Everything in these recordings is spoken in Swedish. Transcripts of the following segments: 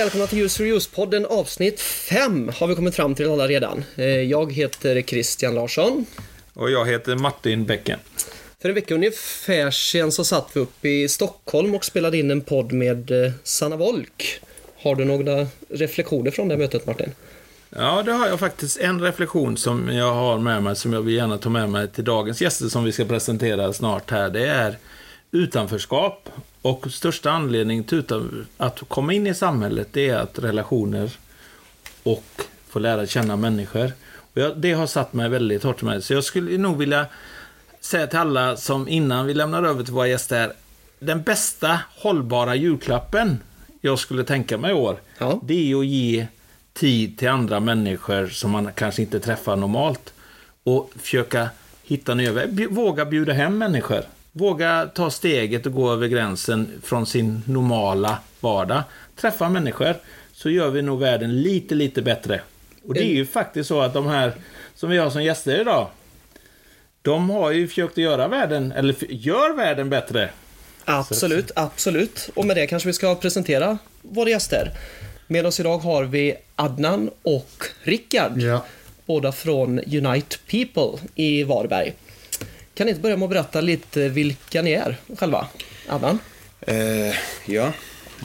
Välkomna till Use for Use-podden avsnitt 5 har vi kommit fram till alla redan. Eh, Jag heter Christian Larsson. Och jag heter Martin Bäcken. För en vecka ungefär sedan så satt vi uppe i Stockholm och spelade in en podd med eh, Sanna Wolk. Har du några reflektioner från det mötet Martin? Ja, det har jag faktiskt en reflektion som jag har med mig, som jag vill gärna ta med mig till dagens gäster som vi ska presentera snart här. Det är utanförskap. Och största anledningen till att komma in i samhället, det är att relationer och få lära känna människor. Och jag, det har satt mig väldigt hårt med. Så jag skulle nog vilja säga till alla som innan vi lämnar över till våra gäster, den bästa hållbara julklappen jag skulle tänka mig i år, Ja. det är att ge tid till andra människor som man kanske inte träffar normalt. Och försöka hitta nya vägar. Våga bjuda hem människor. Våga ta steget och gå över gränsen från sin normala vardag. Träffa människor, så gör vi nog världen lite, lite bättre. Och det är ju faktiskt så att de här som vi har som gäster idag, de har ju försökt att göra världen, eller gör världen bättre. Absolut, absolut. Och med det kanske vi ska presentera våra gäster. Med oss idag har vi Adnan och Rickard. Ja. Båda från Unite People i Varberg. Kan ni inte börja med att berätta lite vilka ni är själva? Adnan? Eh, ja,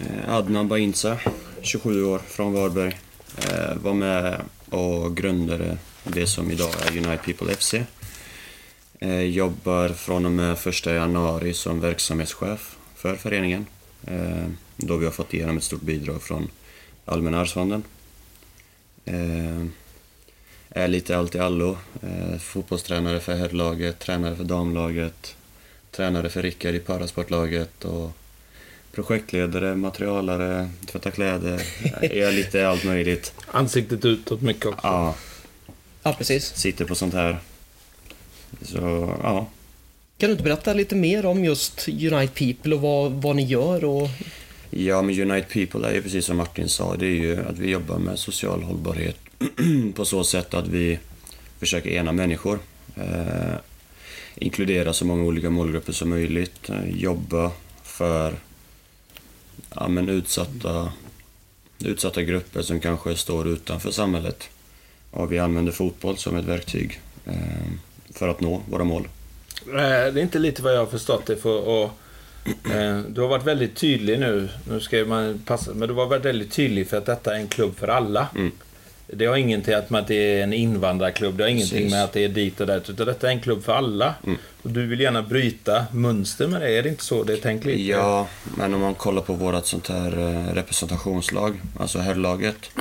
eh, Adnan Bainza, 27 år, från Varberg. Eh, var med och grundade det som idag är Unite People FC. Eh, jobbar från och med 1 januari som verksamhetschef för föreningen. Eh, då vi har fått igenom ett stort bidrag från Allmänna arvsfonden. Eh, är lite allt i allo. Eh, fotbollstränare för herrlaget, tränare för damlaget, tränare för Rickard i parasportlaget och projektledare, materialare, tvätta kläder. Jag är lite allt möjligt. Ansiktet utåt mycket också. Ja, Ja, precis. sitter på sånt här. Så, ja. Kan du inte berätta lite mer om just Unite People och vad, vad ni gör? Och... Ja, men Unite People är ju precis som Martin sa, det är ju att vi jobbar med social hållbarhet på så sätt att vi försöker ena människor. Eh, inkludera så många olika målgrupper som möjligt. Eh, jobba för ja, men utsatta, utsatta grupper som kanske står utanför samhället. Och vi använder fotboll som ett verktyg eh, för att nå våra mål. Eh, Det är inte lite vad jag har förstått det för och, eh, Du har varit väldigt tydlig nu, nu ska man passa, men du har varit väldigt tydlig för att detta är en klubb för alla. Mm. Det har ingenting med att det är en invandrarklubb, det har ingenting Precis. med att det är dit och där, utan detta är en klubb för alla. Mm. Och du vill gärna bryta mönster med det, är det inte så det är tänkt lite? Ja, men om man kollar på vårt sånt här eh, representationslag, alltså herrlaget.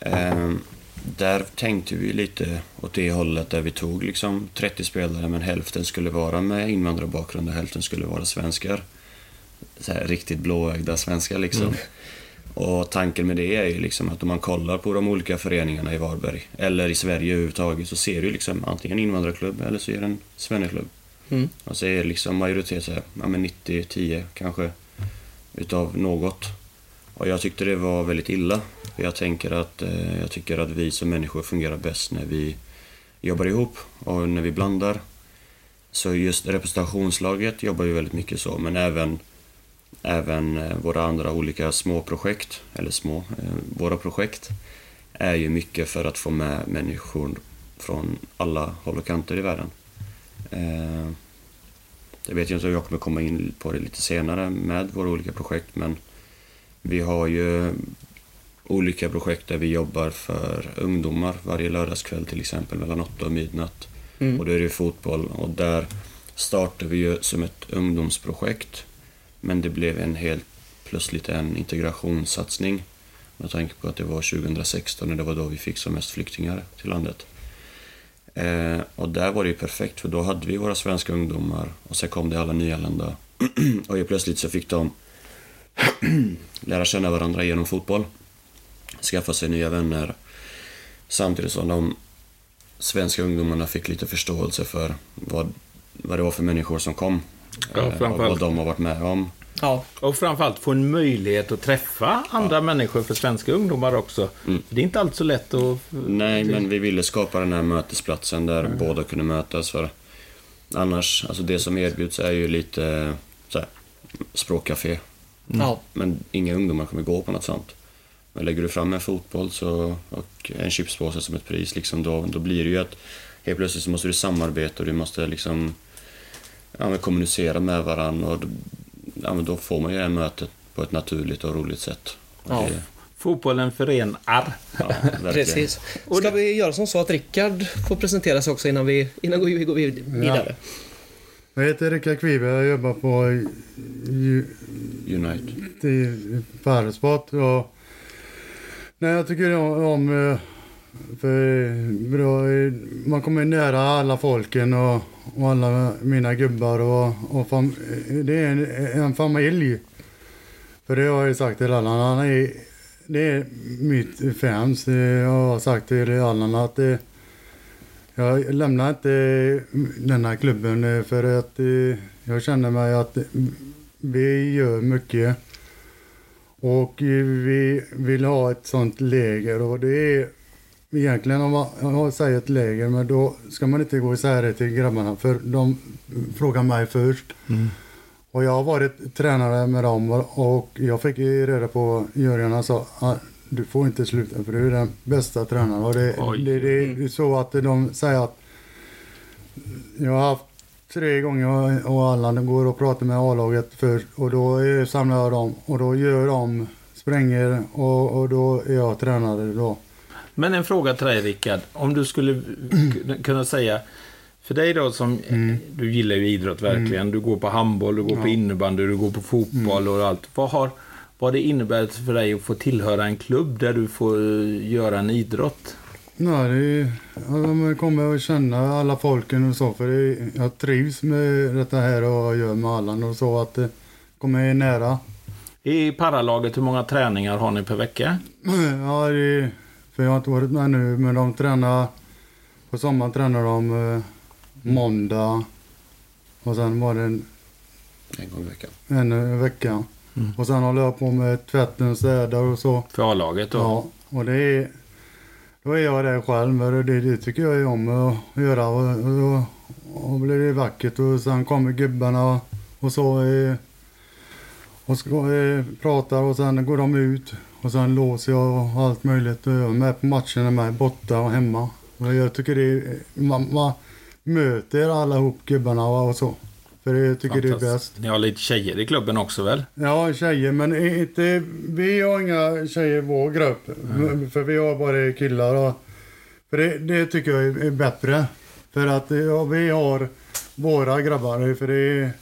Eh, där tänkte vi lite åt det hållet där vi tog liksom 30 spelare men hälften skulle vara med invandrarbakgrund och hälften skulle vara svenskar. Så här, riktigt blåögda svenskar liksom. Och tanken med det är ju liksom att om man kollar på de olika föreningarna i Varberg, eller i Sverige överhuvudtaget, så ser du liksom antingen en invandrarklubb eller så är det en svenneklubb. Mm. Och så är det liksom majoritet så här, ja men 90-10 kanske, utav något. Och jag tyckte det var väldigt illa. För jag tänker att, eh, jag tycker att vi som människor fungerar bäst när vi jobbar ihop och när vi blandar. Så just representationslaget jobbar ju väldigt mycket så, men även, även eh, våra andra olika små projekt, eller små, eh, våra projekt, är ju mycket för att få med människor från alla håll och kanter i världen. Eh, jag vet ju inte om jag kommer komma in på det lite senare med våra olika projekt, men vi har ju olika projekt där vi jobbar för ungdomar varje lördagskväll till exempel mellan 8 och midnatt. Mm. Och då är det ju fotboll och där startar vi ju som ett ungdomsprojekt. Men det blev en helt plötsligt en integrationssatsning. Med tanke på att det var 2016 och det var då vi fick som mest flyktingar till landet. Eh, och där var det ju perfekt för då hade vi våra svenska ungdomar och sen kom det alla nyanlända. och helt plötsligt så fick de lära känna varandra genom fotboll. Skaffa sig nya vänner. Samtidigt som de svenska ungdomarna fick lite förståelse för vad, vad det var för människor som kom. Ja, Eh, framförallt. vad de har varit med om. Ja, Och framförallt få en möjlighet att träffa andra människor för svenska ungdomar också. Mm. Det är inte alltid så lätt att... Nej, men vi ville skapa den här mötesplatsen där båda kunde mötas. För annars, alltså det som erbjuds är ju lite så här, språkcafé. Ja, Men inga ungdomar kommer gå på något sånt. Men lägger du fram en fotboll så, och en chipspåse som ett pris, liksom, då, då blir det ju att helt plötsligt så måste du samarbeta och du måste liksom, ja, men kommunicera med varandra. Och, då- ja, men då får man ju det mötet på ett naturligt och roligt sätt. Och Ja. det- Fotbollen förenar. ja, precis. Ska vi göra som så att Rickard får presentera sig också innan vi, innan vi går vid- vidare? Jag heter Rickard Kvibe, jag jobbar på ju- Unite. i Färjesport. Och nej, jag tycker om, eh, för bra, man kommer nära alla folken och, och alla mina gubbar och, och fam, det är en, en familj. För det har jag ju sagt till Allan, han är, det är mitt fans. Jag har sagt till Allan att det, jag lämnar inte den här klubben eh, för att eh, jag känner mig att vi gör mycket. Och vi vill ha ett sånt läger och det är egentligen om man säger ett läger men då ska man inte gå isär det till grabbarna för de frågar mig först. Och jag har varit tränare med dem och jag fick ju reda på, Jörgen han sa "Ah, du får inte sluta för du är den bästa tränaren. Och det, det, det är så att de säger att jag har haft tre gånger och alla de går och pratar med A-laget först och då samlar jag dem och då gör de spränger och, och då är jag tränare då. Men en fråga till dig Rickard. Om du skulle kunna säga, för dig då som, du gillar ju idrott verkligen. Du går på handboll, du går på innebandy, du går på fotboll och allt. Vad har vad det innebär för dig att få tillhöra en klubb där du får eh, göra en idrott? Ja, det är, man kommer att känna alla folken och så för det, är- jag trivs med detta här och jag gör med Allan och så att det kommer nära. I paralaget, hur många träningar har ni per vecka? Ja, det, för jag har inte varit med nu men de tränar, på sommaren tränar de eh, måndag och sen var det en, En gång i veckan. en vecka. Mm. Och sen håller jag på med tvätten, städar och så. För A-laget då? Ja, och det är... Då är jag där själv, men det, det tycker jag är om att göra. Och, och, då- och blir det vackert och sen kommer gubbarna och så eh, och ska, eh, pratar och sen går de ut och sen låser jag och allt möjligt. Jag är med på matcherna med, borta och hemma. Och jag tycker det är, man, man möter alla ihop gubbarna och så. För jag tycker det är bäst. Ni har lite tjejer i klubben också väl? Ja, tjejer, men inte, vi har inga tjejer i vår grupp. För vi har bara killar. Och, för det, det tycker jag är, är bättre. För att ja, vi har våra grabbar, för det är,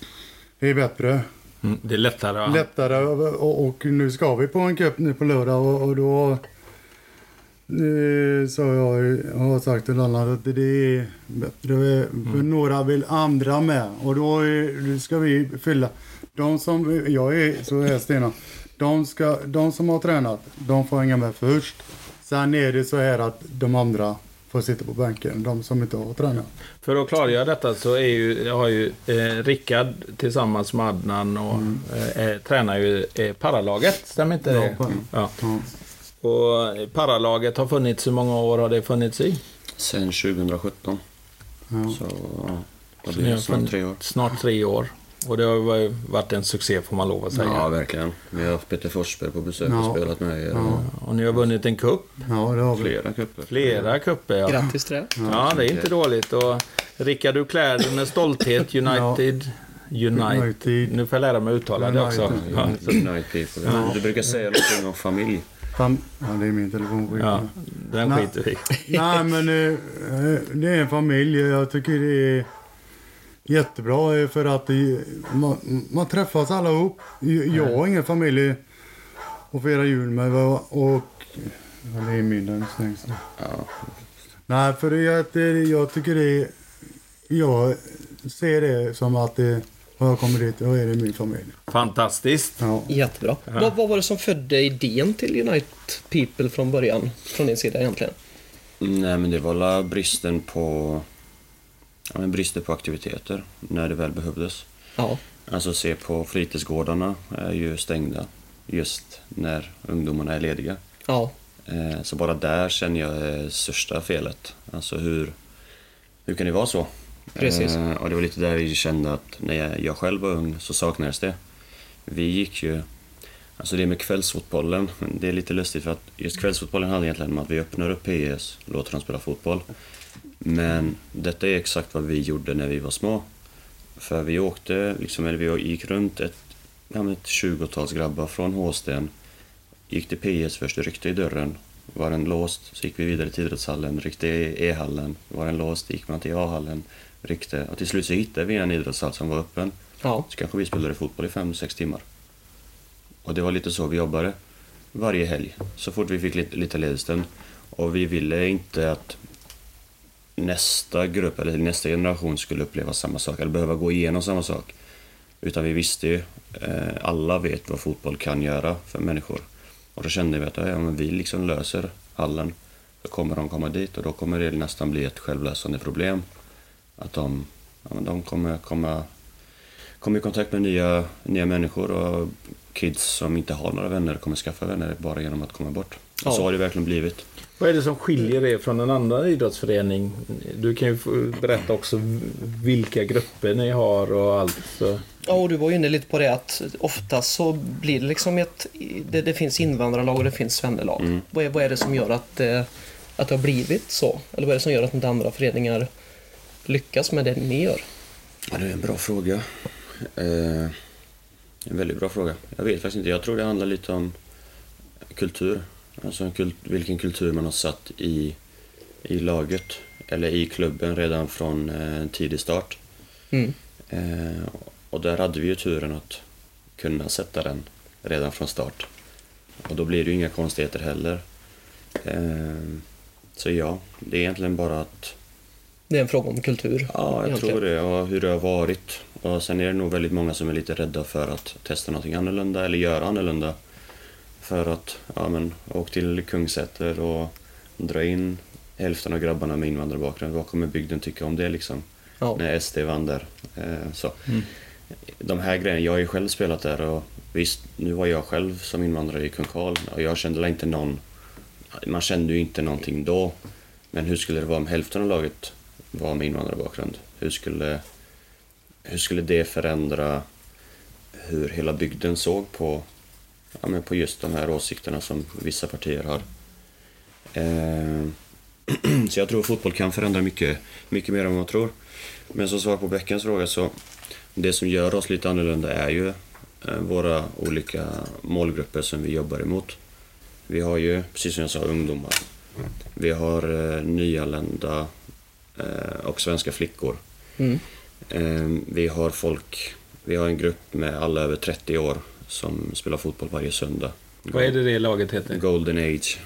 det är bättre. Mm, det är lättare att... Lättare och, och nu ska vi på en cup nu på lördag och, och då eh, så jag har sagt till alla att det är bättre. För några vill andra med och då är, då ska vi fylla. De som, jag är så här Stena. De, ska, de som har tränat, de får hänga med först. Sen är det så här att de andra får sitta på bänken, de som inte har tränat. För att klargöra detta så är ju, har ju eh, Rickard tillsammans med Adnan och eh, eh, tränar ju eh, paralaget, stämmer inte det? Ja, Ja. Ja. Och paralaget har funnits, hur många år har det funnits i? Sen 2017. Ja. Så ja, Så blir det? Snart tre år. Snart tre år. Och det har ju varit en succé får man lov att säga. Ja, verkligen. Vi har haft Peter Forsberg på besök Ja. och spelat med er. Ja. Och ni har vunnit en kupp, ja, det har vi. Flera cuper. flera kupper. Ja. Grattis till det. ja, det är inte dåligt. Och Rickard, du klär dig med stolthet. United. United. United. Nu får jag lära mig att uttala det också. United. Ja. Du brukar säga någonting om familj. Fam- ja, det är min telefon. ja, den Nej. skiter vi. Nej, men eh, eh, det är en familj. Jag tycker det är jättebra eh, för att det, man, man träffas alla ihop. Jag har ingen familj att fira jul med och ja, det är min önskning. så. Ja, Nej, för det, det, jag tycker det jag ser det som att det, har jag kommer dit, då är det min familj. Fantastiskt. Ja. Jättebra. Vad, vad var det som födde idén till Unite People från början? Från din sida egentligen? Nej, men det var la bristen på... Ja, men bristen på aktiviteter när det väl behövdes. Ja, Alltså se på fritidsgårdarna är ju stängda just när ungdomarna är lediga. ja, Eh, Så bara där känner jag är största felet. Alltså hur, hur kan det vara så? Precis. Eh, Och det var lite där vi kände att när jag, jag själv var ung så saknades det. Vi gick ju, Alltså det med kvällsfotbollen, det är lite lustigt för att just kvällsfotbollen handlar egentligen om att vi öppnar upp PS och låter dem spela fotboll. Men detta är exakt vad vi gjorde när vi var små. För vi åkte, liksom, eller vi gick runt ett, ja, ett 20-tals grabbar från Håsten. Gick till PS först, ryckte i dörren. Var den låst så gick vi vidare till idrottshallen, ryckte i E-hallen. Var den låst gick man till A-hallen, ryckte. Och till slut så hittade vi en idrottshall som var öppen. Ja. Så kanske vi spelade fotboll i 5-6 timmar. Och det var lite så vi jobbade varje helg, så fort vi fick lite, lite ledigstund. Och vi ville inte att nästa grupp eller nästa generation skulle uppleva samma sak eller behöva gå igenom samma sak. Utan vi visste ju, eh, alla vet vad fotboll kan göra för människor. Och då kände vi att ja, men vi liksom löser hallen. Då kommer de komma dit och då kommer det nästan bli ett självlösande problem. Att de, ja, men de kommer komma kommer i kontakt med nya, nya människor och kids som inte har några vänner kommer skaffa vänner bara genom att komma bort. Ja. Så har det verkligen blivit. Vad är det som skiljer er från en annan idrottsförening? Du kan ju berätta också vilka grupper ni har och allt. Så. Ja, och du var ju inne lite på det att ofta så blir det liksom ett... Det, det finns invandrarlag och det finns svennelag. Mm. Vad, är, vad är det som gör att, eh, att det har blivit så? Eller vad är det som gör att inte andra föreningar lyckas med det ni gör? Ja, det är en bra fråga. Eh, en väldigt bra fråga. Jag vet faktiskt inte. Jag tror det handlar lite om kultur. Alltså vilken kultur man har satt i, i laget eller i klubben redan från eh, tidig start. Mm. Eh, och där hade vi ju turen att kunna sätta den redan från start. Och då blir det ju inga konstigheter heller. Eh, så ja, det är egentligen bara att Det är en fråga om kultur. Ja, jag egentligen. tror det. Och hur det har varit. Och sen är det nog väldigt många som är lite rädda för att testa någonting annorlunda eller göra annorlunda. För att, ja men, åk till Kungsäter och dra in hälften av grabbarna med invandrarbakgrund. Vad kommer bygden tycka om det liksom? Ja. När SD vann där. Eh, så. De här grejerna, jag har ju själv spelat där och visst, nu var jag själv som invandrare i Kung Karl och jag kände inte någon... Man kände ju inte någonting då. Men hur skulle det vara om hälften av laget var med invandrarbakgrund? Hur skulle, hur skulle det förändra hur hela bygden såg på, ja, men på just de här åsikterna som vissa partier har? Eh, så jag tror fotboll kan förändra mycket, mycket mer än vad man tror. Men som svar på Bäckens fråga så, det som gör oss lite annorlunda är ju eh, våra olika målgrupper som vi jobbar emot. Vi har ju, precis som jag sa, ungdomar. Vi har eh, nyanlända eh, och svenska flickor. Mm. Eh, vi har folk, vi har en grupp med alla över 30 år som spelar fotboll varje söndag. Vad är det det laget heter? Golden Age.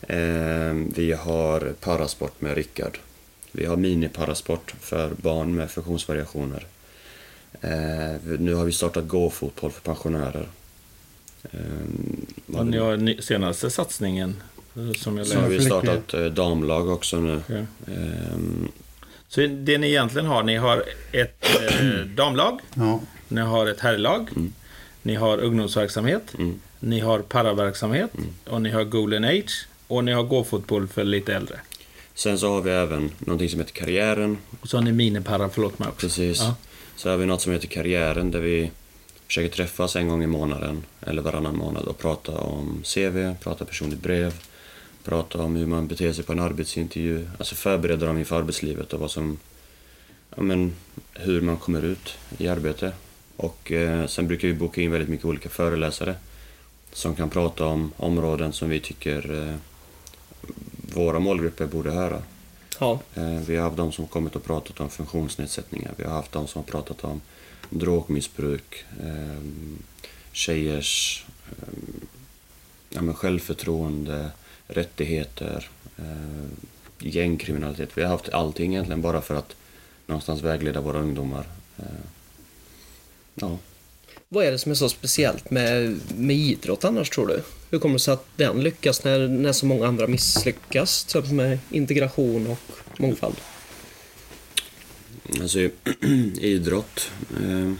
Eh, vi har parasport med Rickard. Vi har miniparasport för barn med funktionsvariationer. Eh, nu har vi startat gå-fotboll för pensionärer. Eh, Och ni har senaste satsningen eh, som jag så har vi startat eh, damlag också nu. Ehm, Så det ni egentligen har, ni har ett eh, damlag, Ja, ni har ett herrlag, ni har ungdomsverksamhet, Mm. ni har paraverksamhet och ni har Golden Age och ni har gåfotboll för lite äldre. Sen så har vi även någonting som heter Karriären. Och så har ni minipara, förlåt mig också. Precis. Ja. Så har vi något som heter Karriären där vi försöker träffas en gång i månaden eller varannan månad och prata om CV, prata personligt brev, prata om hur man beter sig på en arbetsintervju, alltså förbereda dem inför arbetslivet och vad som, ja men, hur man kommer ut i arbete. Och eh, sen brukar vi boka in väldigt mycket olika föreläsare som kan prata om områden som vi tycker eh, våra målgrupper borde höra. Ja. Eh, Vi har haft de som kommit och pratat om funktionsnedsättningar. Vi har haft de som har pratat om drogmissbruk, eh, tjejers eh, ja, men självförtroende, rättigheter, gängkriminalitet. Vi har haft allting egentligen bara för att någonstans vägleda våra ungdomar. Ja. Vad är det som är så speciellt med, med idrott annars tror du? Hur kommer det sig att den lyckas när, när så många andra misslyckas? Exempel med integration och mångfald. Alltså idrott. Eh,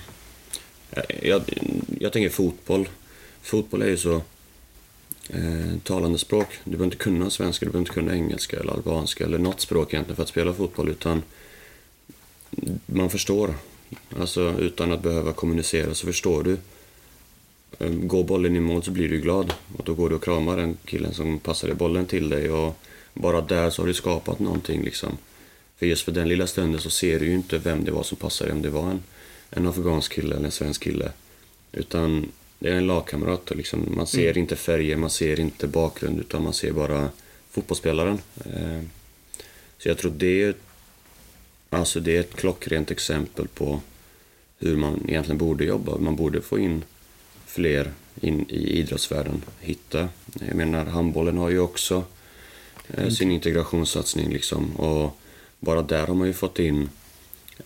jag, jag tänker fotboll. Fotboll är ju så eh, talande språk. Du behöver inte kunna svenska, du behöver inte kunna engelska eller albanska eller något språk egentligen för att spela fotboll utan man förstår. Alltså utan att behöva kommunicera så förstår du eh, går bollen i mål så blir du glad. Och då går du och kramar den killen som passade bollen till dig. Och bara där så har du skapat någonting liksom. För just för den lilla stunden så ser du ju inte vem det var som passade, om det var en, en afghansk kille eller en svensk kille. Utan det är en lagkamrat och liksom, man ser inte färger, man ser inte bakgrund utan man ser bara fotbollsspelaren. Eh, Så jag tror det är, alltså det är ett klockrent exempel på hur man egentligen borde jobba. Man borde få in fler in i idrottsvärlden, hitta. Jag menar, handbollen har ju också eh, sin integrationssatsning liksom. Och bara där har man ju fått in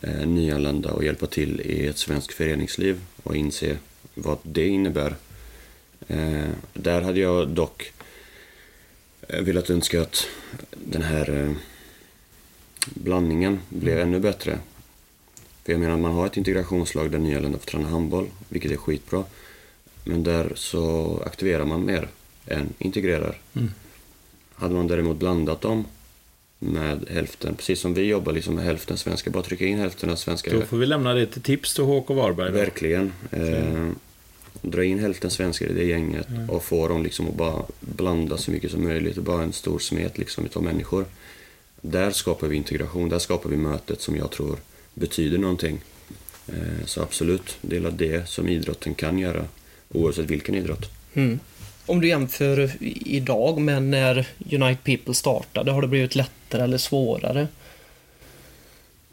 eh, nyanlända och hjälpa till i ett svenskt föreningsliv och inse vad det innebär. Eh, där hade jag dock eh, velat önska att den här eh, blandningen blev ännu bättre. För jag menar, man har ett integrationslag där nyanlända får träna handboll, vilket är skitbra. Men där så aktiverar man mer än integrerar. Hade man däremot blandat dem med hälften, precis som vi jobbar liksom med hälften svenska, bara trycka in hälften av svenska. Då får vi lämna det till tips till HK Varberg. Då. Verkligen. Eh, dra in hälften svenskar i det gänget och få dem liksom att bara blanda så mycket som möjligt. Bara en stor smet liksom utav människor. Där skapar vi integration, där skapar vi mötet som jag tror betyder någonting. Eh, så absolut, det är det som idrotten kan göra, oavsett vilken idrott. Mm. Om du jämför idag med när Unite People startade, har det blivit lättare eller svårare?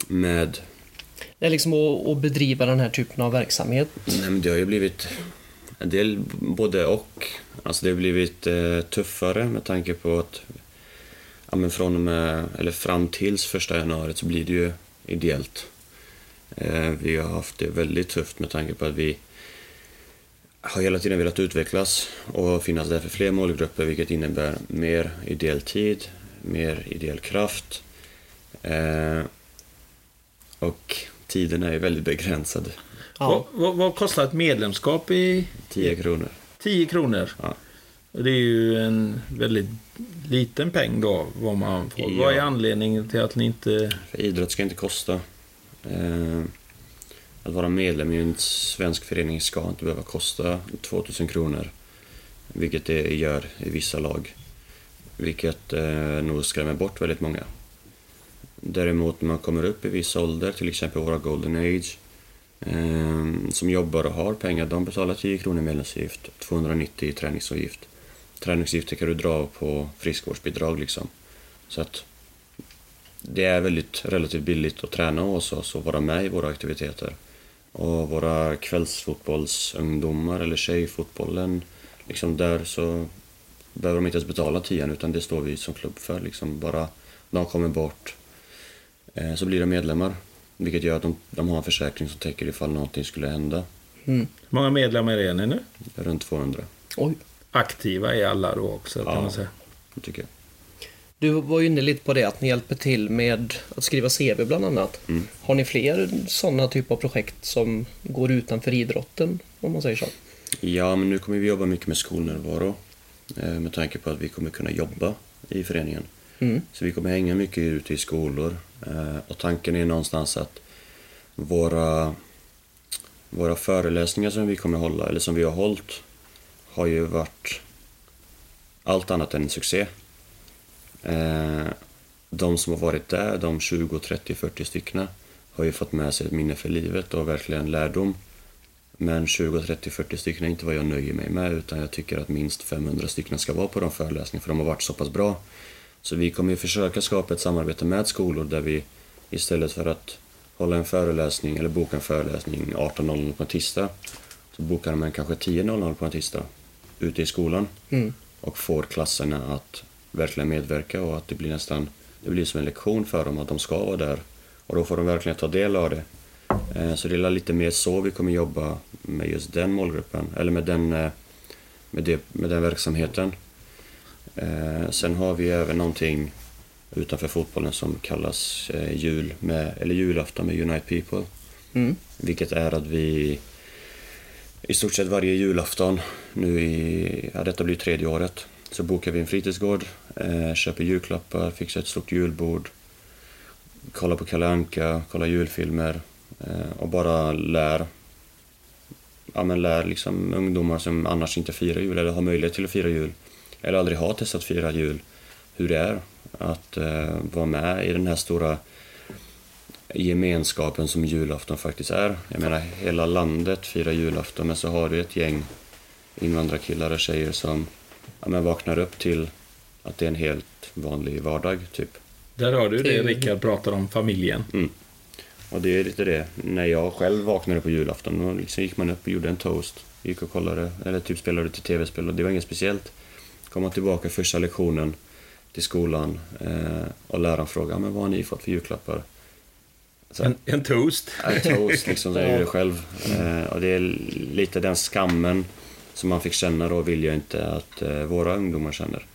Med Det är liksom att, bedriva den här typen av verksamhet. Nej, men det har ju blivit en del både och. Alltså det har blivit eh, tuffare med tanke på att ja, men från och med, eller fram tills första januari så blir det ju ideellt. Eh, vi har haft det väldigt tufft med tanke på att vi har hela tiden velat utvecklas och finnas där för fler målgrupper vilket innebär mer ideell tid, mer ideell kraft. Eh, och tiden är ju väldigt begränsad. Ja. Vad, vad, vad kostar ett medlemskap i 10 kronor. 10 kronor? Ja. Och Det är ju en väldigt liten peng då, vad man får. Ja. Vad är anledningen till att ni inte... För idrott ska inte kosta. Eh, att vara medlem i en svensk förening ska inte behöva kosta 2000 kronor. Vilket det gör i vissa lag. Vilket eh, nog skrämmer bort väldigt många. Däremot när man kommer upp i viss ålder, till exempel våra Golden Age, eh, som jobbar och har pengar, de betalar 10 kronor medlemsavgift, 290 i träningsavgift. Träningsavgifter kan du dra på friskvårdsbidrag liksom. Så att det är väldigt relativt billigt att träna hos oss och vara med i våra aktiviteter. Och våra kvällsfotbollsungdomar eller tjejfotbollen, liksom där så behöver de inte ens betala tian utan det står vi som klubb för. Liksom bara de kommer bort eh, så blir de medlemmar. Vilket gör att de, de har en försäkring som täcker ifall någonting skulle hända. Mm. Hur många medlemmar är ni nu? Runt 200, Oj. Aktiva är alla då också, kan Ja. man säga. tycker jag. Du var ju inne lite på det att ni hjälper till med att skriva CV bland annat. Mm. Har ni fler sådana typer av projekt som går utanför idrotten, om man säger så? Ja, men nu kommer vi jobba mycket med skolnärvaro. Eh, med tanke på att vi kommer kunna jobba i föreningen. Mm. Så vi kommer hänga mycket ute i skolor. Eh, och tanken är någonstans att våra, våra föreläsningar som vi kommer hålla, eller som vi har hållit, har ju varit allt annat än en succé. Eh, de som har varit där, de 20, 30, 40 styckna, har ju fått med sig ett minne för livet och verkligen lärdom. Men 20, 30, 40 stycken är inte vad jag nöjer mig med utan jag tycker att minst 500 stycken ska vara på de föreläsningarna för de har varit så pass bra. Så vi kommer ju försöka skapa ett samarbete med skolor där vi istället för att hålla en föreläsning eller boka en föreläsning 18.00 på en tisdag så bokar man kanske 10.00 på en tisdag ute i skolan Mm. och får klasserna att verkligen medverka och att det blir nästan det blir som en lektion för dem att de ska vara där och då får de verkligen ta del av det. Eh, Så det är lite mer så vi kommer jobba med just den målgruppen, eller med den, eh, med det, med den verksamheten. Eh, Sen har vi även någonting utanför fotbollen som kallas jul med, eller julafton med Unite People. Mm. Vilket är att vi i stort sett varje julafton, nu i, ja detta blir tredje året, så bokar vi en fritidsgård, eh, köper julklappar, fixar ett stort julbord, kollar på Kalle Anka, kollar julfilmer eh, och bara lär ja, men lär liksom ungdomar som annars inte firar jul eller har möjlighet till att fira jul eller aldrig har testat att fira jul hur det är att eh, vara med i den här stora gemenskapen som julafton faktiskt är. Jag menar, hela landet firar julafton men så har du ett gäng invandrarkillar och tjejer som ja, men vaknar upp till att det är en helt vanlig vardag, typ. Där har du det Rickard pratar om, familjen. Mm. Och det är lite det, när jag själv vaknade på julafton, då liksom gick man upp och gjorde en toast. Gick och kollade, eller typ spelade till tv-spel och det var inget speciellt. Kom man tillbaka första lektionen till skolan eh, och läraren frågade men vad har ni fått för julklappar? Så, en, en toast. En toast, liksom, jag gjorde själv. Eh, och det är lite den skammen som man fick känna då vill jag inte att eh, våra ungdomar känner.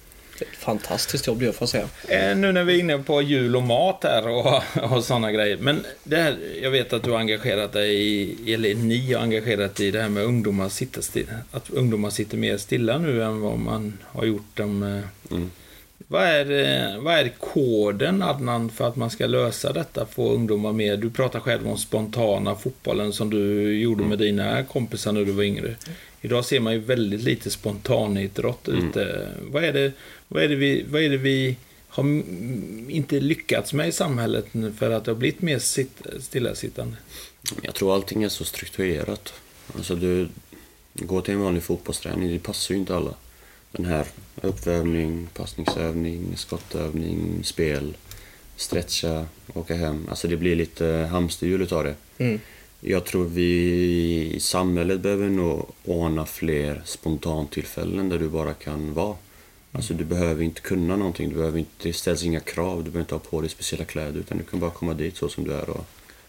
Ett fantastiskt jobb, jag får säga. Eh, nu när vi är inne på jul och mat här och, och sådana grejer. Men det här, jag vet att du har engagerat dig i, eller ni har engagerat i det här med ungdomar sitta stilla, att ungdomar sitter mer stilla nu än vad man har gjort dem. Mm. Vad är, eh, vad är koden, Adnan, för att man ska lösa detta? Få ungdomar mer... Du pratar själv om spontana fotbollen som du gjorde med dina kompisar när du var yngre. Idag ser man ju väldigt lite spontanidrott mm. ute. Vad är, det, vad, är det vi, vad är det vi har inte lyckats med i samhället för att det har blivit mer stillasittande? Jag tror allting är så strukturerat. Alltså du går till en vanlig fotbollsträning, det passar ju inte alla den här uppvärmning, passningsövning, skottövning, spel, stretcha, åka hem. Alltså det blir lite hamsterhjul utav det. Mm. Jag tror vi i samhället behöver nog ordna fler spontantillfällen där du bara kan vara. Alltså du behöver inte kunna någonting, du behöver inte, det ställs inga krav, du behöver inte ha på dig speciella kläder utan du kan bara komma dit så som du är. Och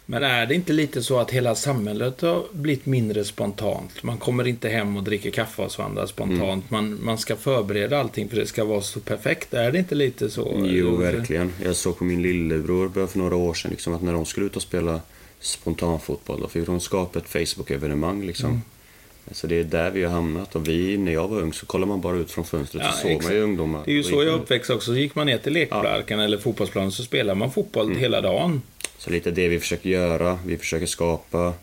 men är det inte lite så att hela samhället har blivit mindre spontant? Man kommer inte hem och dricker kaffe hos varandra spontant. Mm. Man, man ska förbereda allting för det ska vara så perfekt. Är det inte lite så? Jo, verkligen. Jag såg på min lillebror för några år sedan liksom, att när de skulle ut och spela spontanfotboll, då fick de skapa ett Facebook-evenemang. Liksom. Mm. Så det är där vi har hamnat. Och vi, när jag var ung så kollade man bara ut från fönstret ja, så såg man ju ungdomar. Det är ju så jag uppväxte också. Så gick man ner till lekparken ja. eller fotbollsplanen så spelade man fotboll mm. hela dagen. Så lite det vi försöker göra. Vi försöker skapa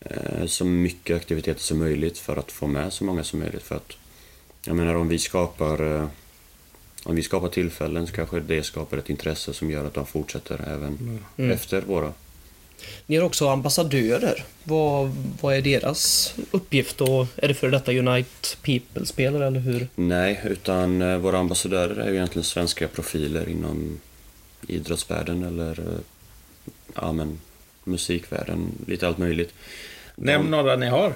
eh, så mycket aktiviteter som möjligt för att få med så många som möjligt. För att, jag menar om vi skapar eh, om vi skapar tillfällen så kanske det skapar ett intresse som gör att de fortsätter även mm. efter våra. Ni har också ambassadörer. Vad, vad är deras uppgift och är det för detta Unite People-spelare eller hur? Nej, utan eh, våra ambassadörer är ju egentligen svenska profiler inom idrottsvärlden eller ja, men, musikvärlden, lite allt möjligt. Nämn några ni har.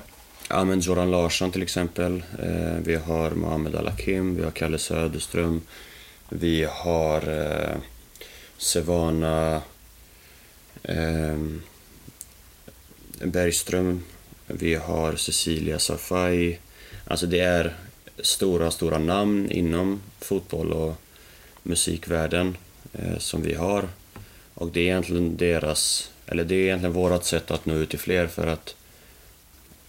Ja, men Joran Larsson till exempel. Eh, vi har Mohammed Al-Hakim, vi har Kalle Söderström. Vi har eh, Sevana eh, Bergström. Vi har Cecilia Safai. Alltså det är stora, stora namn inom fotboll och musikvärlden eh, som vi har. Och det är egentligen deras, eller det är egentligen vårt sätt att nå ut till fler för att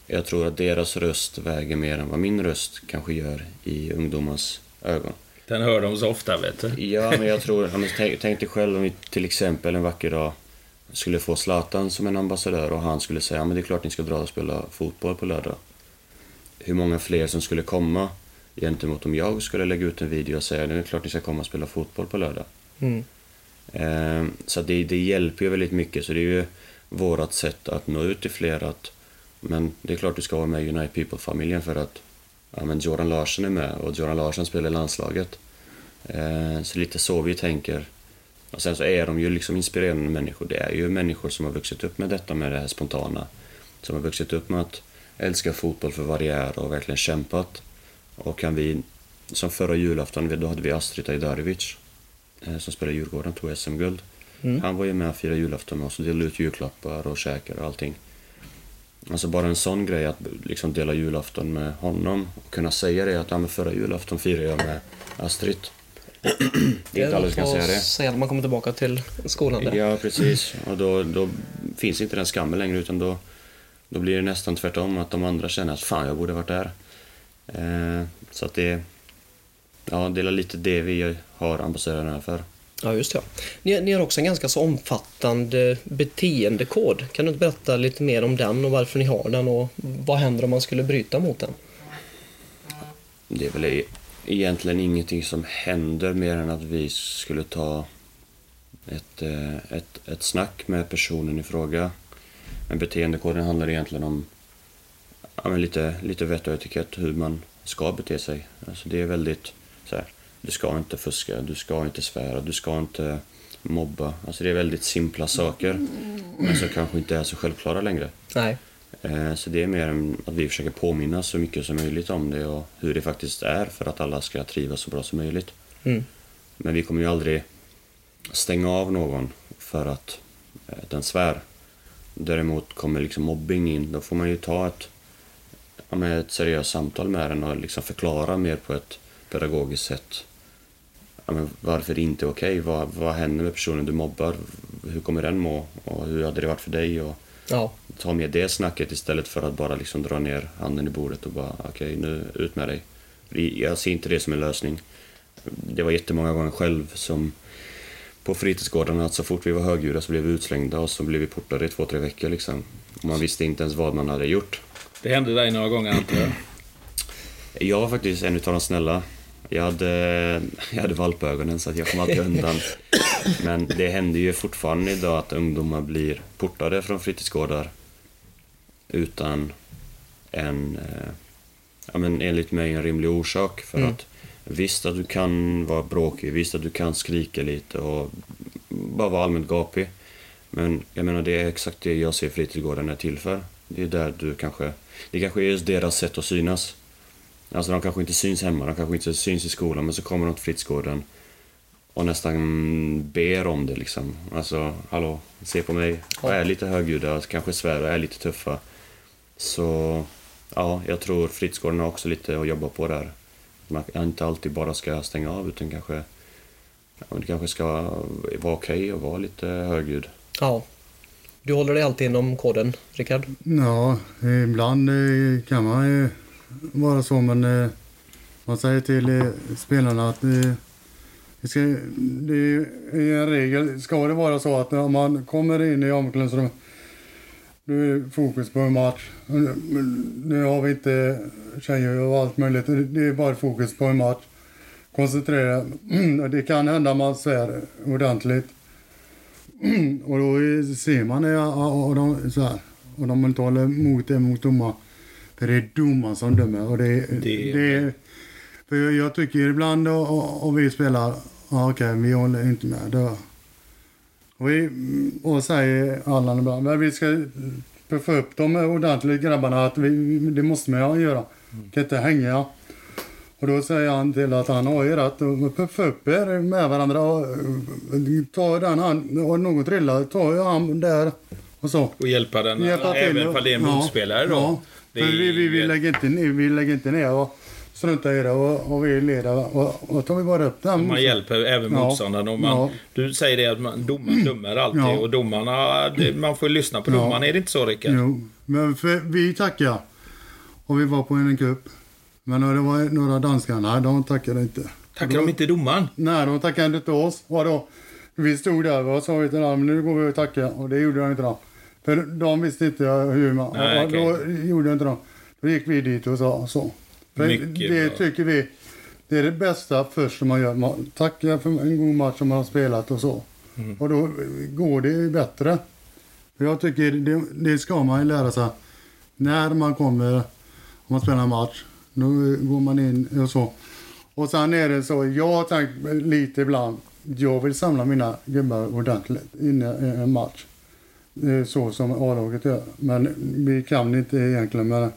jag tror att deras röst väger mer än vad min röst kanske gör i ungdomars ögon. Den hör de så ofta, vet du. Ja, men jag tror... tänk, tänk dig själv om vi till exempel en vacker dag skulle få Zlatan som en ambassadör och han skulle säga men det är klart ni ska dra och spela fotboll på lördag. Hur många fler som skulle komma gentemot om jag skulle lägga ut en video och säga det är klart ni ska komma och spela fotboll på lördag. Mm. Ehm, så det, det hjälper ju väldigt mycket, så det är ju vårt sätt att nå ut till fler. Att, men det är klart du ska vara med i United People-familjen för att ja, men Jordan Larsson är med och Jordan Larsson spelar i landslaget. Ehm, så lite så vi tänker. Och sen så är de ju liksom inspirerande människor. Det är ju människor som har vuxit upp med detta, med det här spontana. Som har vuxit upp med att älska fotboll för vad det är och verkligen kämpat. Och kan vi, som förra julafton, då hade vi Astrid Ajdarevic som spelar i Djurgården tog SM-guld. Mm. Han var ju med och firade julafton med oss och delade ut julklappar och käkar och allting. Alltså bara en sån grej att liksom dela julafton med honom och kunna säga det att ja, men förra julafton firade jag med Astrid. det är inte alla som kan säga det. säga när man kommer tillbaka till skolan. Där. Ja, precis. Och då, då finns inte den skammen längre utan då, då blir det nästan tvärtom att de andra känner att fan, jag borde varit där. Eh, så att det, Ja, det är lite det vi har ambassadörerna för. Ja, just det. Ni, ni har också en ganska så omfattande beteendekod. Kan du inte berätta lite mer om den och varför ni har den och vad händer om man skulle bryta mot den? Det är väl e- egentligen ingenting som händer mer än att vi skulle ta ett, eh, ett, ett snack med personen i fråga. Men beteendekoden handlar egentligen om ja, lite, lite vett och etikett, hur man ska bete sig. Alltså det är väldigt du ska inte fuska, du ska inte svära, du ska inte mobba. Alltså det är väldigt simpla saker, men som kanske inte är så självklara längre. Nej. Eh, Så det är mer att vi försöker påminna så mycket som möjligt om det och hur det faktiskt är för att alla ska trivas så bra som möjligt. Mm. Men vi kommer ju aldrig stänga av någon för att eh, den svär. Däremot kommer liksom mobbing in, då får man ju ta ett, ja, ett seriöst samtal med den och liksom förklara mer på ett pedagogiskt sätt ja, men varför inte okej. Vad, vad händer med personen du mobbar? Hur kommer den må? Och hur hade det varit för dig? Och, Ja. ta med det snacket istället för att bara liksom dra ner handen i bordet och bara okej, nu ut med dig. Jag ser inte det som en lösning. Det var jättemånga gånger själv som på fritidsgårdarna att så fort vi var högljudda så blev vi utslängda och så blev vi portade i två, tre veckor liksom. Och man visste inte ens vad man hade gjort. Det hände dig några gånger antar jag. Jag var faktiskt en utav de snälla. Jag hade, jag hade valpögonen så att jag kom alltid undan. Men det händer ju fortfarande idag att ungdomar blir portade från fritidsgårdar utan en, eh, ja men enligt mig en rimlig orsak. För Mm. att visst att du kan vara bråkig, visst att du kan skrika lite och bara vara allmänt gapig. Men jag menar det är exakt det jag ser fritidsgården är till för. Det är där du kanske, det kanske är just deras sätt att synas. Alltså de kanske inte syns hemma, de kanske inte syns i skolan, men så kommer de till fritidsgården och nästan ber om det liksom. Alltså, hallå, se på mig. Jag är lite högljudda, kanske svär och är lite tuffa. Så, ja, jag tror fritidsgården har också lite att jobba på där. Man inte alltid bara ska stänga av, utan kanske, ja, det kanske ska vara okej att vara lite högljudd. ja. Du håller dig alltid inom koden, Rickard? Ja, ibland eh, kan man ju vara så, men eh, man säger till eh, spelarna att eh, det, ska, det är en regel. Ska det vara så att när man kommer in i omklädningsrummet nu är det fokus på en match. Nu har vi inte tjejer och allt möjligt. Det är bara fokus på en match. Koncentrera. Det kan hända att man svär ordentligt. Och då ser man det och de, så här, och de inte håller emot det mot domaren. För det är domaren som dömer. Och det, det... Det- för jag, jag tycker ibland och vi spelar, ja, okej vi håller inte med. Då. Och, vi, och säger Allan ibland, men vi ska puffa upp dem ordentligt grabbarna. Att vi, det måste man göra. Kan inte hänga. Och då säger han till att han har ju rätt att puffa upp er med varandra. Och, eh, ta den han, och någon trillar, ta han där och så. Och hjälpa den, Hjälpa till även om det är en ja, motspelare då. Ja, Det för är- vi, vi, vi, lägger inte, ner- vi lägger inte ner och struntar i det och, och vi leder och, och tar vi bara upp den. Man hjälper även Ja. motståndaren. Och man, Ja. Du säger det att man, domaren dömer alltid Ja. och domarna, man får ju lyssna på Ja. domaren. Är det inte så Rickard? Jo, men för vi tackar. Och vi var på en cup. Men när det var några danskar, nej de tackade inte. Tackar de inte domaren? Nej, de tackade inte oss. Vadå? Vi stod där och sa till dem, nu går vi och tackar. Och det gjorde de inte. Då. För de visste inte hur man... Nej, okej. Då gjorde inte de. Då gick vi dit och sa så. Det bra. tycker vi, det är det bästa först som man gör. Man tackar för en god match som man har spelat och så. Mm. Och då går det bättre. För jag tycker det, det ska man ju lära sig. När man kommer, om man spelar en match, då går man in och så. Och sen är det så, jag har tänkt lite ibland, jag vill samla mina gubbar ordentligt innan en match. Det är så som A-laget gör. Men vi kan inte egentligen. Men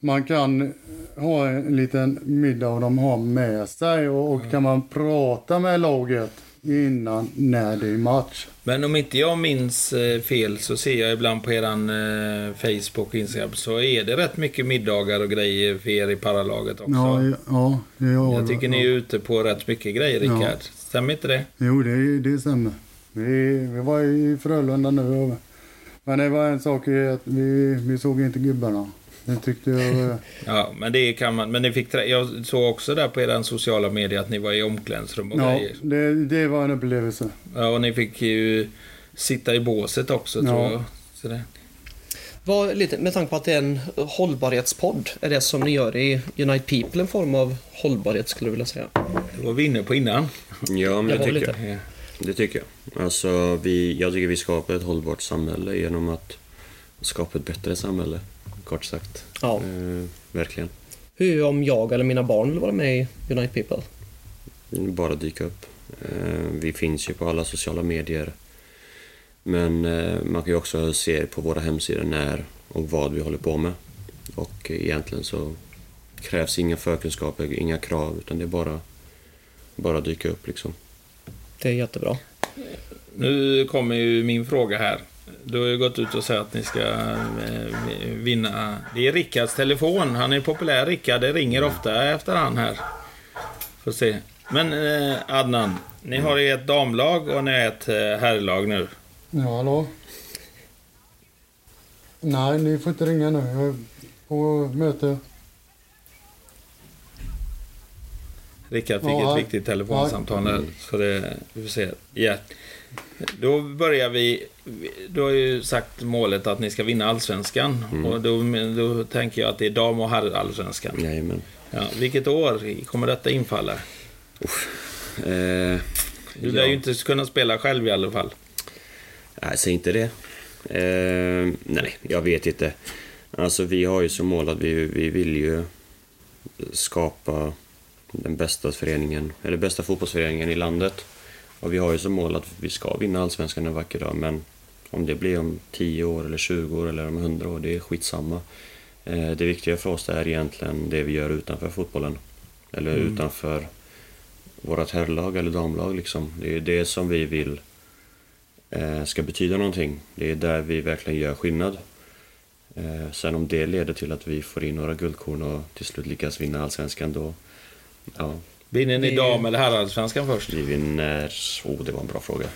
man kan ha en liten middag och de har med sig och, och kan man prata med laget innan när det är match. Men om inte jag minns eh, fel så ser jag ibland på eran eh, Facebook och Instagram så är det rätt mycket middagar och grejer för er i paralaget också. Ja, ja, det har, jag tycker ni är ute på rätt mycket grejer Ja. Rickard. Stämmer inte det? Jo, det, det stämmer. Vi, vi var i Frölunda nu. och- Men det var en sak i att vi, vi såg inte gubbarna. Det tyckte jag. Ja, men det kan man. Men ni fick, trä- jag såg också där på era sociala medier att ni var i omklädningsrum och Ja, grejer. det, det var en upplevelse. Ja, och ni fick ju sitta i båset också, tror Ja. jag. Så det. Vad, lite, med tanke på att det är en hållbarhetspodd, är det som ni gör i Unite People en form av hållbarhet skulle jag vilja säga? det var vi inne på innan. Ja, men det var tycker lite- jag. Det tycker jag. Alltså, vi, jag tycker vi skapar ett hållbart samhälle genom att skapa ett bättre samhälle, kort sagt. Ja. Eh, verkligen. Hur om jag eller mina barn vill vara med i Unite People? Bara dyka upp. Eh, vi finns ju på alla sociala medier. Men eh, man kan ju också se på våra hemsidor när och vad vi håller på med. Och egentligen så krävs inga förkunskaper, inga krav, utan det är bara, bara dyka upp liksom. Det är jättebra. Nu kommer ju min fråga här. Du har ju gått ut och sagt att ni ska eh, vinna. Det är Rickards telefon. Han är populär, Rickard. Det ringer ofta efter han här. Får se. Men eh, Adnan, ni har ju ett damlag och ni har ett eh, herrlag nu. Ja, hallå? Nej, ni får inte ringa nu. Jag är på möte. Rickard fick Ja, ett viktigt telefonsamtal där. Så det, vi får se. Ja. Då börjar vi. Du har ju sagt målet att ni ska vinna allsvenskan. Och då, då tänker jag att det är dam och herrallsvenskan. Jajamän. Ja, vilket år kommer detta infalla? Eh, Du lär ju inte kunna spela själv i alla fall. Nej, säg inte det. Eh, nej, jag vet inte. Alltså vi har ju som mål att vi, vi vill ju skapa den bästa föreningen, eller bästa fotbollsföreningen i landet. Och vi har ju som mål att vi ska vinna Allsvenskan en vacker dag, men om det blir om 10 år eller 20 år eller om 100 år, det är skitsamma. Eh, det viktiga för oss är egentligen det vi gör utanför fotbollen. Eller utanför vårt herrlag eller damlag liksom. Det är det som vi vill eh, ska betyda någonting. Det är där vi verkligen gör skillnad. Eh, sen om det leder till att vi får in några guldkorn och till slut lyckas vinna allsvenskan då, ja, Vinner ni Det- dam eller herrallsvenskan först? vi vinner... Oh, det var en bra fråga.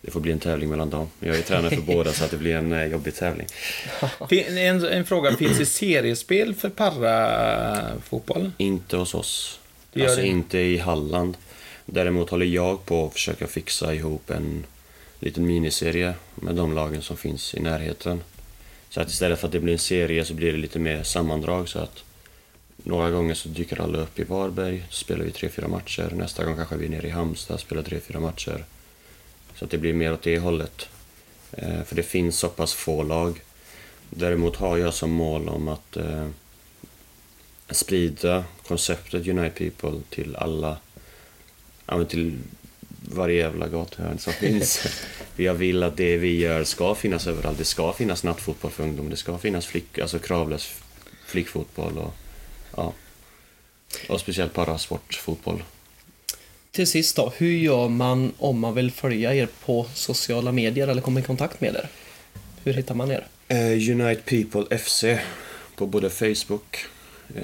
Det får bli en tävling mellan dem. Jag är tränare för båda så att det blir en eh, jobbig tävling. En, en fråga, finns det seriespel för parafotboll? Inte hos oss. Det alltså det. inte i Halland. Däremot håller jag på att försöka fixa ihop en liten miniserie med de lagen som finns i närheten. Så att istället för att det blir en serie så blir det lite mer sammandrag så att några gånger så dyker alla upp i Varberg, spelar vi tre, fyra matcher. Nästa gång kanske vi är nere i Halmstad spelar tre, fyra matcher. Så att det blir mer åt det hållet. Eh, för det finns så pass få lag. Däremot har jag som mål om att eh, sprida konceptet Unite People till alla, ja till varje jävla gatuhörn som finns. Jag vill att det vi gör ska finnas överallt. Det ska finnas nattfotboll för ungdom, det ska finnas flick, alltså kravlös flickfotboll och, ja. och speciellt parasportfotboll. Till sist då, hur gör man om man vill följa er på sociala medier eller komma i kontakt med er? Hur hittar man er? Eh, Unite People FC på både Facebook, eh,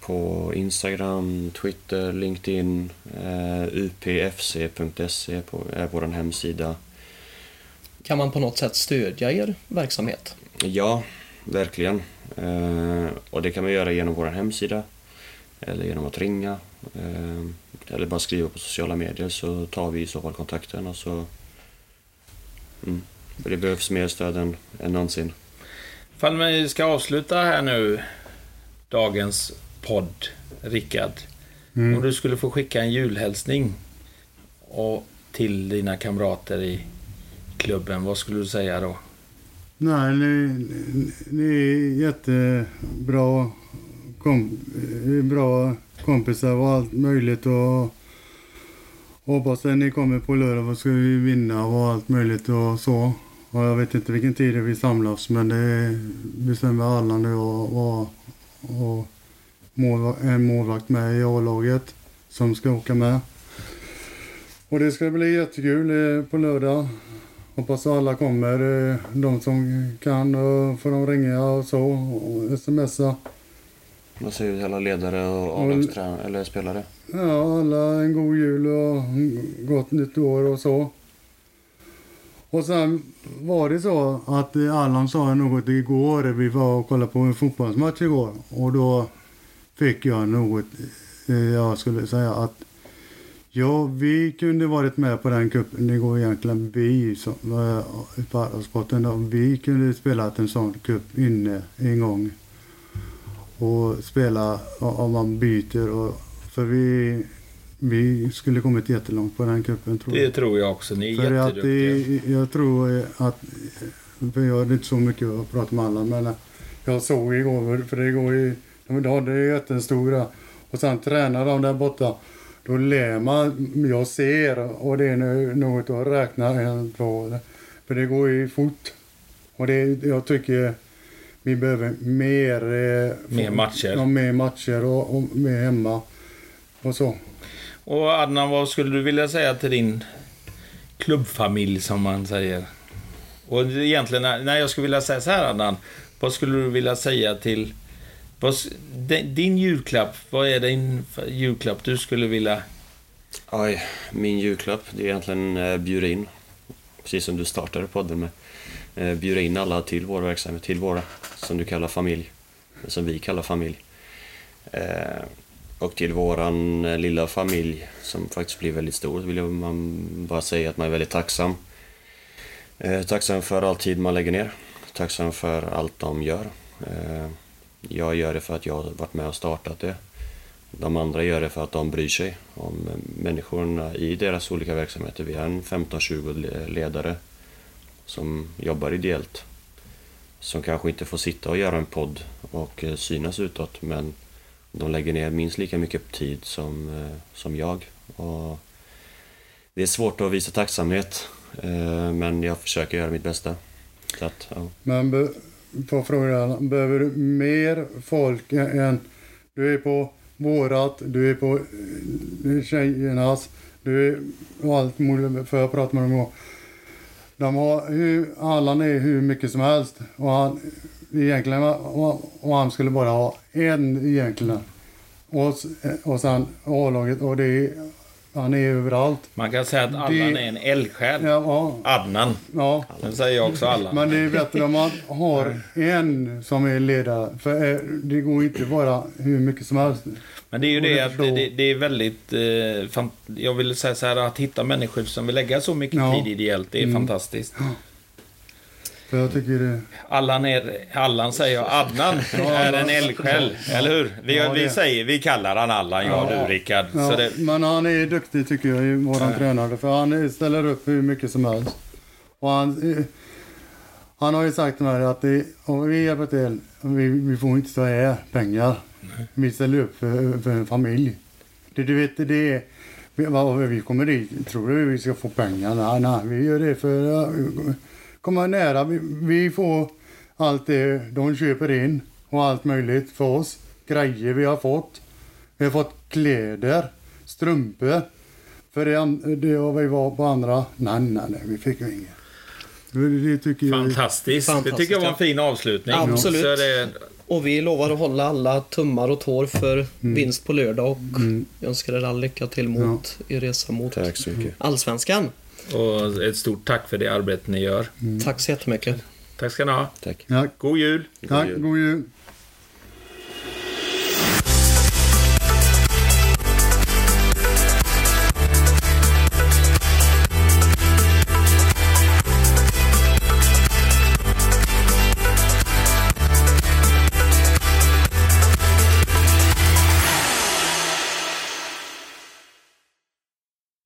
på Instagram, Twitter, LinkedIn, eh, upfc.se är vår hemsida. Kan man på något sätt stödja er verksamhet? Ja, verkligen. Eh, och det kan man göra genom vår hemsida eller genom att ringa eh, eller bara skriva på sociala medier så tar vi i så fall kontakten och så... Mm. Det behövs mer stöd än, än någonsin. Ifall vi ska avsluta här nu, dagens podd, Rickard. Om du skulle få skicka en julhälsning och till dina kamrater i klubben, vad skulle du säga då? Nej, ni, ni är jättebra kom, bra kompisar och allt möjligt. Och hoppas att ni kommer på lördag och ska vi vinna och allt möjligt och så. Och jag vet inte vilken tid vi samlas men det bestämmer alla nu och, och, och en målvakt med i A-laget som ska åka med. Och det ska bli jättekul eh, på lördag. Hoppas alla kommer. eh, De som kan får de ringa och så och smsa. Vad säger du till alla ledare och. A-lagstränare eller spelare? Ja, alla en god jul och gott nytt år och så. Och sen var det så att eh, Allan sa något igår. Vi var och kollade på en fotbollsmatch igår. Och då fick jag något, eh, jag skulle säga att Ja, vi kunde varit med på den cupen. Det går egentligen vi som äh, parasporten då. Vi kunde spelat en sån cup inne en gång. Och spela om man byter. Och, för vi, vi skulle kommit jättelångt på den cupen tror Det jag. tror jag också. Ni är För att jätteduktiga. det, jag tror att, för jag hade inte så mycket att prata med alla men jag såg igår, för det går ju, de hade jättestora och sen tränar de där borta. Då ler man, jag ser och det är något att räkna en, två, för det går ju fort. Och det, jag tycker vi behöver mer, eh, Mer matcher. Ja, mer matcher och, och mer hemma och så. Och Adnan, vad skulle du vilja säga till din klubbfamilj som man säger? Och egentligen, nej jag skulle vilja säga så här Adnan. Vad skulle du vilja säga till... Vad, din- julklapp, vad är din julklapp du skulle vilja... Aj, min julklapp det är egentligen eh, bjuda in, precis som du startade podden med. Eh, bjuda in alla till vår verksamhet, till våra, som du kallar familj, som vi kallar familj. Eh, och till våran eh, lilla familj, som faktiskt blir väldigt stor, vill jag man bara säga att man är väldigt tacksam. Eh, tacksam för all tid man lägger ner, tacksam för allt de gör. Eh, jag gör det för att jag har varit med och startat det. De andra gör det för att de bryr sig om människorna i deras olika verksamheter. Vi är en 15-20 ledare som jobbar ideellt. Som kanske inte får sitta och göra en podd och eh, synas utåt men de lägger ner minst lika mycket tid som, eh, som jag. Och det är svårt att visa tacksamhet eh, men jag försöker göra mitt bästa. Så att, ja. Men be, på frågan, behöver du mer folk än... Du är på vårat, du är på eh, tjejernas, du är och allt möjligt, för jag pratade med dem igår. De har hur, Allan är hur mycket som helst. Och han, egentligen, och, han skulle bara ha en egentligen. Och, eh, och sen A-laget, och det är, han är överallt. Man kan säga att Allan är en eldsjäl. Ja, ja, Adnan. ja. Den säger jag också Allan. Men det är bättre om man har en som är ledare. För eh, det går inte bara hur mycket som helst. Men det är ju Borde det att det, det, det är väldigt... Eh, jag vill säga så här att hitta människor som vill lägga så mycket Ja. tid ideellt, det är Mm. fantastiskt. För jag tycker det... Allan, är, Allan säger jag, Adnan är en eldsjäl, eller hur? Vi, Ja, vi säger, vi kallar han Allan, jag Ja. du Rickard. Ja, det, Men han är duktig tycker jag, i våran tränare. För han ställer upp hur mycket som helst. Och han, han har ju sagt till mig att det, om vi hjälper till, vi, vi får inte ta här pengar. Vi ställer upp för, för en familj. Det, du vet, det är... Vi, vi kommer dit, tror du vi ska få pengar? Nej, nej, vi gör det för komma nära. Vi, vi får allt det de köper in och allt möjligt för oss. Grejer vi har fått. Vi har fått kläder, strumpor. För det, det vi var på andra. Nej, nej, nej, vi fick ju inget. Det, det tycker jag. fantastiskt. Det Fantastiskt, tycker jag var en ja. fin avslutning. Absolut. Så det, Och vi lovar att hålla alla tummar och tår för vinst på lördag och jag önskar er all lycka till mot er resa mot Tack så mycket. Allsvenskan. Och ett stort tack för det arbete ni gör. Tack så jättemycket. Tack ska ni ha. Tack. God jul! tack, jul. god jul.